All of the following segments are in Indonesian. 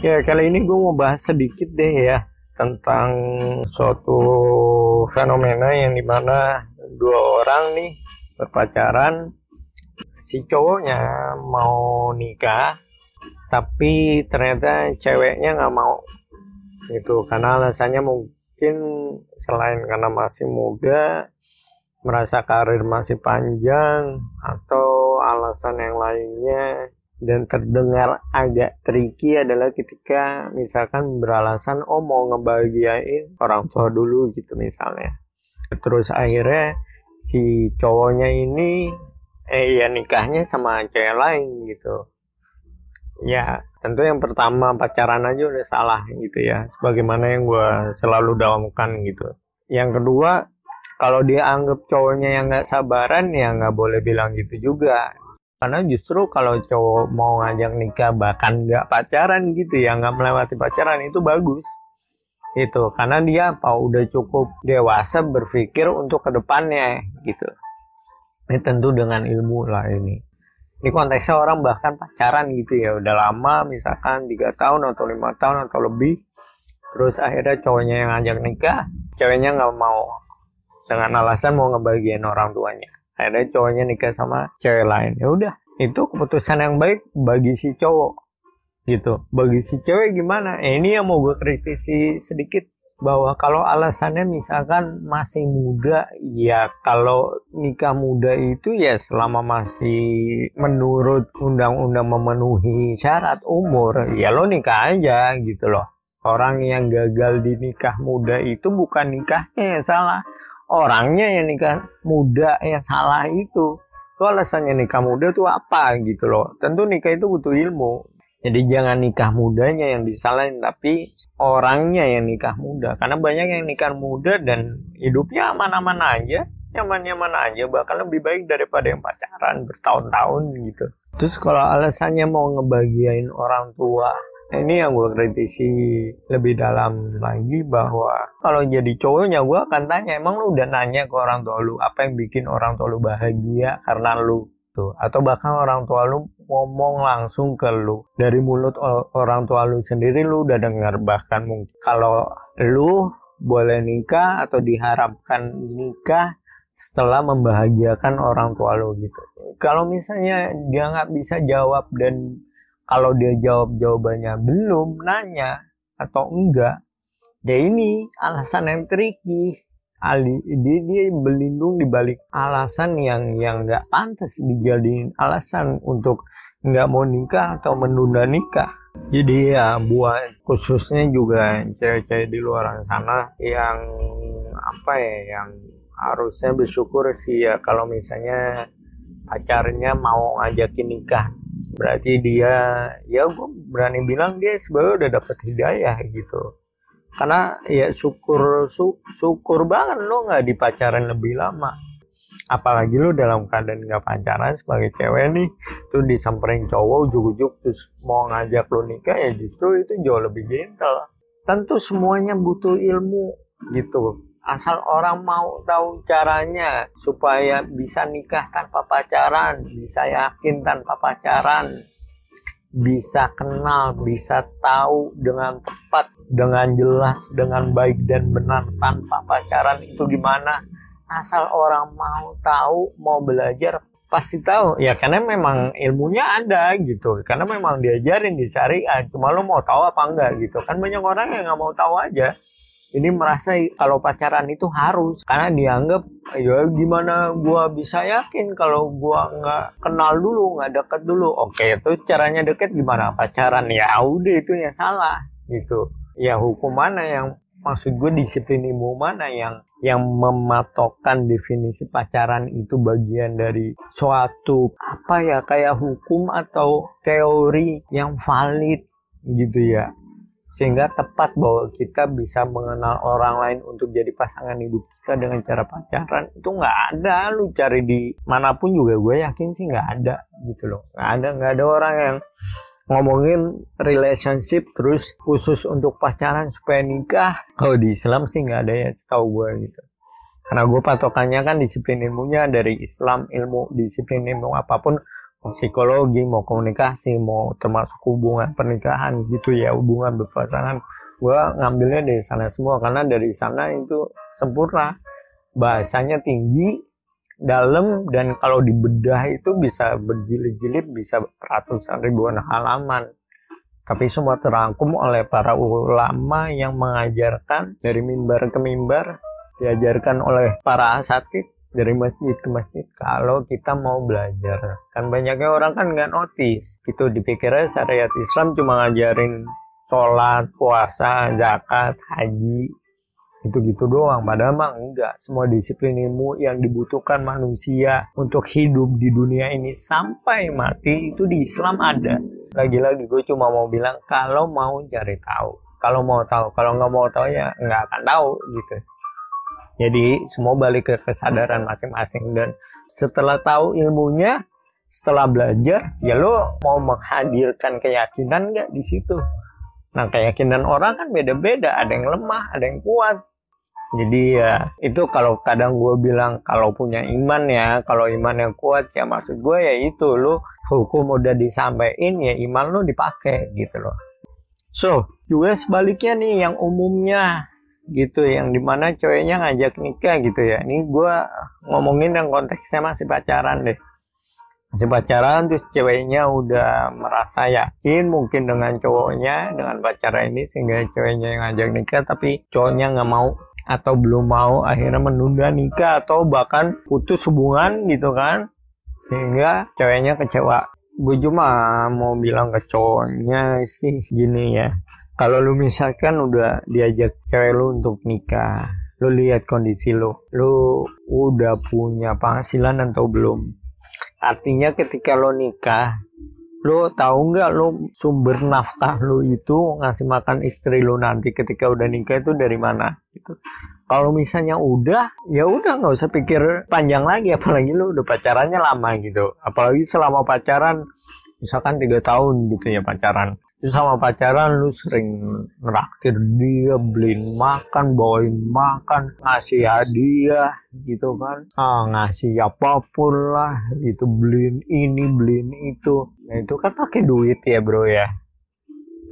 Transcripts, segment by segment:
Ya kali ini gue mau bahas sedikit deh ya tentang suatu fenomena yang di mana dua orang nih berpacaran. Si cowoknya mau nikah tapi ternyata ceweknya nggak mau. Itu karena alasannya mungkin selain karena masih muda merasa karir masih panjang atau alasan yang lainnya dan terdengar agak tricky adalah ketika misalkan beralasan oh mau ngebahagiain orang tua dulu gitu misalnya. Terus akhirnya si cowoknya ini eh ya nikahnya sama cewek lain gitu. Ya tentu yang pertama pacaran aja udah salah gitu ya. Sebagaimana yang gue selalu dalamkan gitu. Yang kedua kalau dia anggap cowoknya yang nggak sabaran ya nggak boleh bilang gitu juga karena justru kalau cowok mau ngajak nikah bahkan nggak pacaran gitu ya nggak melewati pacaran itu bagus. Itu karena dia apa udah cukup dewasa berpikir untuk ke depannya gitu. Ini tentu dengan ilmu lah ini. Ini konteksnya orang bahkan pacaran gitu ya udah lama misalkan tiga tahun atau lima tahun atau lebih. Terus akhirnya cowoknya yang ngajak nikah ceweknya nggak mau. Dengan alasan mau ngebagian orang tuanya akhirnya cowoknya nikah sama cewek lain. Ya udah itu keputusan yang baik bagi si cowok gitu. Bagi si cewek gimana? Eh, ini yang mau gue kritisi sedikit bahwa kalau alasannya misalkan masih muda ya kalau nikah muda itu ya selama masih menurut undang-undang memenuhi syarat umur ya lo nikah aja gitu loh. Orang yang gagal di nikah muda itu bukan nikahnya yang salah orangnya yang nikah muda yang salah itu. Itu alasannya nikah muda tuh apa gitu loh. Tentu nikah itu butuh ilmu. Jadi jangan nikah mudanya yang disalahin tapi orangnya yang nikah muda. Karena banyak yang nikah muda dan hidupnya aman-aman aja. Nyaman-nyaman aja bahkan lebih baik daripada yang pacaran bertahun-tahun gitu. Terus kalau alasannya mau ngebagiain orang tua ini yang gue kritisi lebih dalam lagi bahwa kalau jadi cowoknya gue akan tanya emang lu udah nanya ke orang tua lu apa yang bikin orang tua lu bahagia karena lu? Tuh atau bahkan orang tua lu ngomong langsung ke lu. Dari mulut orang tua lu sendiri lu udah dengar bahkan mungkin kalau lu boleh nikah atau diharapkan nikah setelah membahagiakan orang tua lu gitu. Kalau misalnya dia nggak bisa jawab dan kalau dia jawab jawabannya belum nanya atau enggak ya ini alasan yang tricky. Ali dia, dia berlindung di balik alasan yang yang nggak pantas dijadiin alasan untuk nggak mau nikah atau menunda nikah. Jadi ya buat khususnya juga cewek-cewek di luar sana yang apa ya yang harusnya bersyukur sih ya kalau misalnya pacarnya mau ngajakin nikah berarti dia ya gue berani bilang dia sebenarnya udah dapet hidayah gitu. Karena ya syukur su, syukur banget lo nggak di pacaran lebih lama. Apalagi lo dalam keadaan nggak pacaran sebagai cewek nih tuh disamperin cowok ujuk-ujuk terus mau ngajak lo nikah ya justru itu jauh lebih gentle. Tentu semuanya butuh ilmu gitu asal orang mau tahu caranya supaya bisa nikah tanpa pacaran, bisa yakin tanpa pacaran, bisa kenal, bisa tahu dengan tepat, dengan jelas, dengan baik dan benar tanpa pacaran itu gimana? Asal orang mau tahu, mau belajar, pasti tahu. Ya karena memang ilmunya ada gitu. Karena memang diajarin di syariah. Cuma lo mau tahu apa enggak gitu. Kan banyak orang yang nggak mau tahu aja ini merasa kalau pacaran itu harus karena dianggap ya gimana gua bisa yakin kalau gua nggak kenal dulu nggak deket dulu? Oke itu caranya deket gimana? Pacaran ya udah itu yang salah gitu. Ya hukum mana yang maksud gue disiplin ilmu mana yang yang mematokkan definisi pacaran itu bagian dari suatu apa ya kayak hukum atau teori yang valid gitu ya sehingga tepat bahwa kita bisa mengenal orang lain untuk jadi pasangan hidup kita dengan cara pacaran. Itu nggak ada. Lu cari di mana pun juga gue yakin sih nggak ada gitu loh. Nggak ada nggak ada orang yang ngomongin relationship terus khusus untuk pacaran supaya nikah. Kalau di Islam sih nggak ada ya setahu gue gitu. Karena gue patokannya kan disiplin ilmunya dari Islam ilmu disiplin ilmu apa pun psikologi mau komunikasi mau termasuk hubungan pernikahan gitu ya hubungan berpasangan. Gue ngambilnya dari sana semua karena dari sana itu sempurna. Bahasanya tinggi dalam dan kalau dibedah itu bisa berjilid-jilid bisa ratusan ribuan halaman. Tapi semua terangkum oleh para ulama yang mengajarkan dari mimbar ke mimbar diajarkan oleh para asatid dari masjid ke masjid. Kalau kita mau belajar kan banyaknya orang kan nggak notice. Itu dipikirnya syariat Islam cuma ngajarin sholat puasa zakat haji itu gitu doang. Padahal mah enggak. Semua disiplin ilmu yang dibutuhkan manusia untuk hidup di dunia ini sampai mati itu di Islam ada. Lagi-lagi gue cuma mau bilang kalau mau cari tahu. Kalau mau tahu kalau nggak mau tahu ya nggak akan tahu gitu jadi semua balik ke kesadaran masing-masing dan setelah tahu ilmunya, setelah belajar, ya lo mau menghadirkan keyakinan nggak di situ. Nah keyakinan orang kan beda-beda, ada yang lemah, ada yang kuat. Jadi ya itu kalau kadang gue bilang kalau punya iman ya, kalau iman yang kuat ya maksud gue ya itu lo hukum udah disampaikan ya iman lo dipakai gitu loh. So juga sebaliknya nih yang umumnya gitu yang di mana ceweknya ngajak nikah gitu ya. Ini gue ngomongin yang konteksnya masih pacaran deh. Masih pacaran terus ceweknya udah merasa yakin mungkin dengan cowoknya dengan pacaran ini sehingga ceweknya yang ngajak nikah tapi cowoknya nggak mau atau belum mau akhirnya menunda nikah atau bahkan putus hubungan gitu kan. Sehingga ceweknya kecewa. Gue cuma mau bilang ke cowoknya sih gini ya kalau lu misalkan udah diajak cewek lu untuk nikah lu lihat kondisi lu lu udah punya penghasilan atau belum? Artinya ketika lo nikah lu tahu nggak lu sumber nafkah lu itu ngasih makan istri lu nanti ketika udah nikah itu dari mana gitu? Kalau misalnya udah ya udah nggak usah pikir panjang lagi apalagi lu udah pacarannya lama gitu. Apalagi selama pacaran misalkan tiga tahun gitu ya pacaran sama pacaran lu sering ngeraktir dia beliin makan bawain makan ngasih hadiah gitu kan. Ah, ngasih apa pun lah itu beliin ini beliin itu. Nah itu kan pakai duit ya bro ya.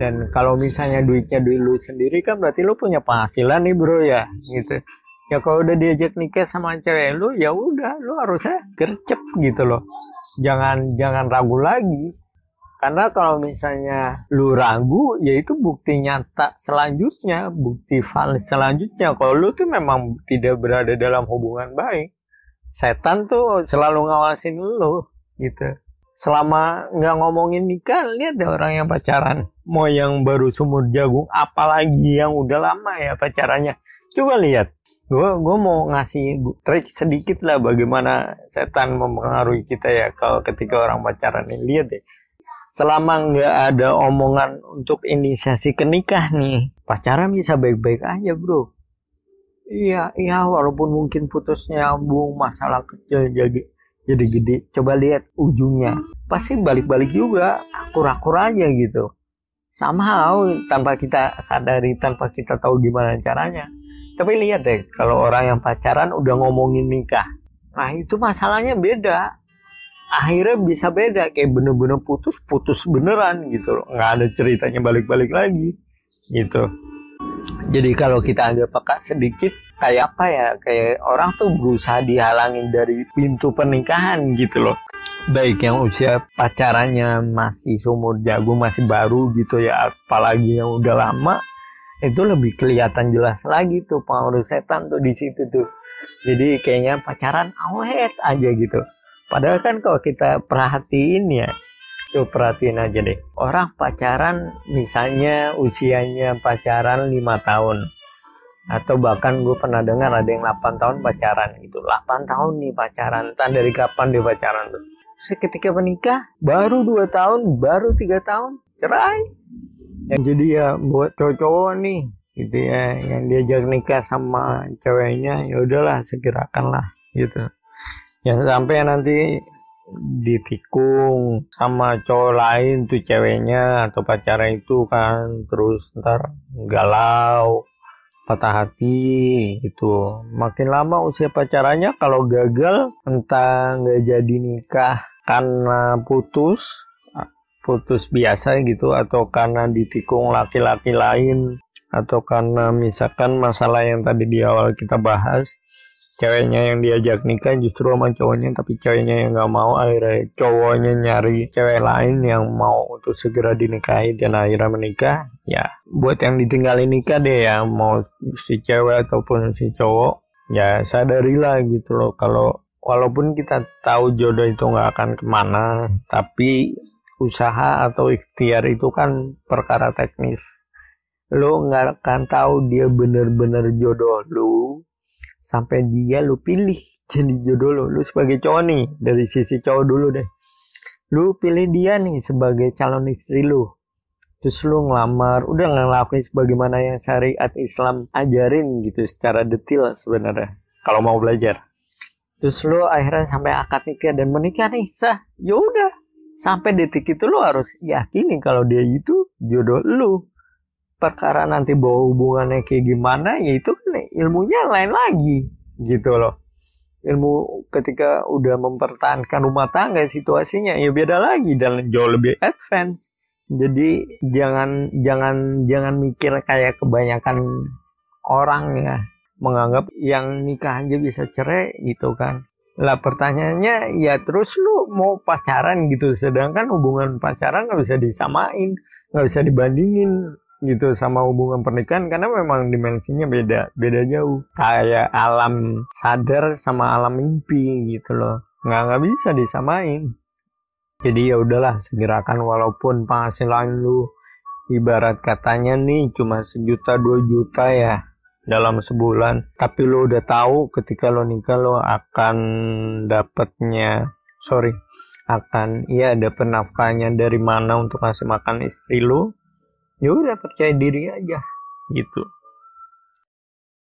Dan kalau misalnya duitnya duit lu sendiri kan berarti lu punya penghasilan nih bro ya gitu. Ya kalau udah diajak nikah sama cewek lu ya udah lu harusnya gercep gitu loh. Jangan jangan ragu lagi karena kalau misalnya lu ragu, ya itu bukti nyata selanjutnya, bukti valid selanjutnya. Kalau lu tuh memang tidak berada dalam hubungan baik, setan tuh selalu ngawasin lu gitu. Selama nggak ngomongin nikah, lihat deh orang yang pacaran. Mau yang baru sumur jagung, apalagi yang udah lama ya pacarannya. Coba lihat. Gue gue mau ngasih trik sedikit lah bagaimana setan mempengaruhi kita ya kalau ketika orang pacaran ini. Lihat deh selama nggak ada omongan untuk inisiasi ke nikah nih pacaran bisa baik-baik aja bro. Iya iya walaupun mungkin putusnya nyambung masalah kecil jadi jadi gede. Coba lihat ujungnya. Pasti balik-balik juga akur-akur aja gitu. Sama tanpa kita sadari tanpa kita tahu gimana caranya. Tapi lihat deh kalau orang yang pacaran udah ngomongin nikah. Nah itu masalahnya beda akhirnya bisa beda kayak bener-bener putus putus beneran gitu loh. Nggak ada ceritanya balik-balik lagi gitu. Jadi kalau kita agak peka sedikit kayak apa ya kayak orang tuh berusaha dihalangin dari pintu pernikahan gitu loh. Baik yang usia pacarannya masih sumur jagung masih baru gitu ya apalagi yang udah lama itu lebih kelihatan jelas lagi tuh pengaruh setan tuh di situ tuh. Jadi kayaknya pacaran awet aja gitu Padahal kan kalau kita perhatiin ya, tuh perhatiin aja deh. Orang pacaran misalnya usianya pacaran lima tahun. Atau bahkan gue pernah dengar ada yang 8 tahun pacaran gitu. 8 tahun nih pacaran. Entah dari kapan dia pacaran tuh. Terus ketika menikah baru 2 tahun, baru tiga tahun cerai. Yang jadi ya buat cowok-cowok nih gitu ya yang diajak nikah sama ceweknya ya udahlah segerakan lah gitu yang sampai nanti ditikung sama cowok lain tuh ceweknya atau pacarnya itu kan terus ntar galau patah hati gitu. Makin lama usia pacarannya kalau gagal entah nggak jadi nikah karena putus putus biasa gitu atau karena ditikung laki-laki lain atau karena misalkan masalah yang tadi di awal kita bahas ceweknya yang diajak nikah justru sama cowoknya tapi ceweknya yang nggak mau akhirnya cowoknya nyari cewek lain yang mau untuk segera dinikahi dan akhirnya menikah. Ya buat yang ditinggalin nikah deh ya mau si cewek ataupun si cowok ya sadarilah gitu loh. Kalau walaupun kita tahu jodoh itu nggak akan ke mana tapi usaha atau ikhtiar itu kan perkara teknis. Lo nggak akan tahu dia bener-bener jodoh lo sampai dia lu pilih jadi jodoh lu. Lu sebagai cowok nih dari sisi cowok dulu deh. Lu pilih dia nih sebagai calon istri lu. Terus lu ngelamar udah ngelakuin sebagaimana yang syariat Islam ajarin gitu secara detail sebenarnya kalau mau belajar. Terus lu akhirnya sampai akad nikah dan menikah nih sah. Yaudah sampai detik itu lu harus yakini kalau dia itu jodoh lu perkara nanti bawa hubungannya kayak gimana ya itu kan ilmunya lain lagi gitu loh. Ilmu ketika udah mempertahankan rumah tangga situasinya ya beda lagi dan jauh lebih advance. Jadi jangan jangan jangan mikir kayak kebanyakan orang ya menganggap yang nikah aja bisa cerai gitu kan. Lah pertanyaannya ya terus lu mau pacaran gitu sedangkan hubungan pacaran nggak bisa disamain nggak bisa dibandingin gitu sama hubungan pernikahan karena memang dimensinya beda beda jauh. Kayak alam sadar sama alam mimpi gitu loh. Nggak nggak bisa disamain. Jadi ya udahlah segerakan walaupun penghasilan lu ibarat katanya nih cuma sejuta dua juta ya dalam sebulan. Tapi lo udah tahu ketika lo nikah lo akan dapatnya sorry akan iya ada penafkahnya dari mana untuk ngasih makan istri lo ya udah percaya diri aja. Gitu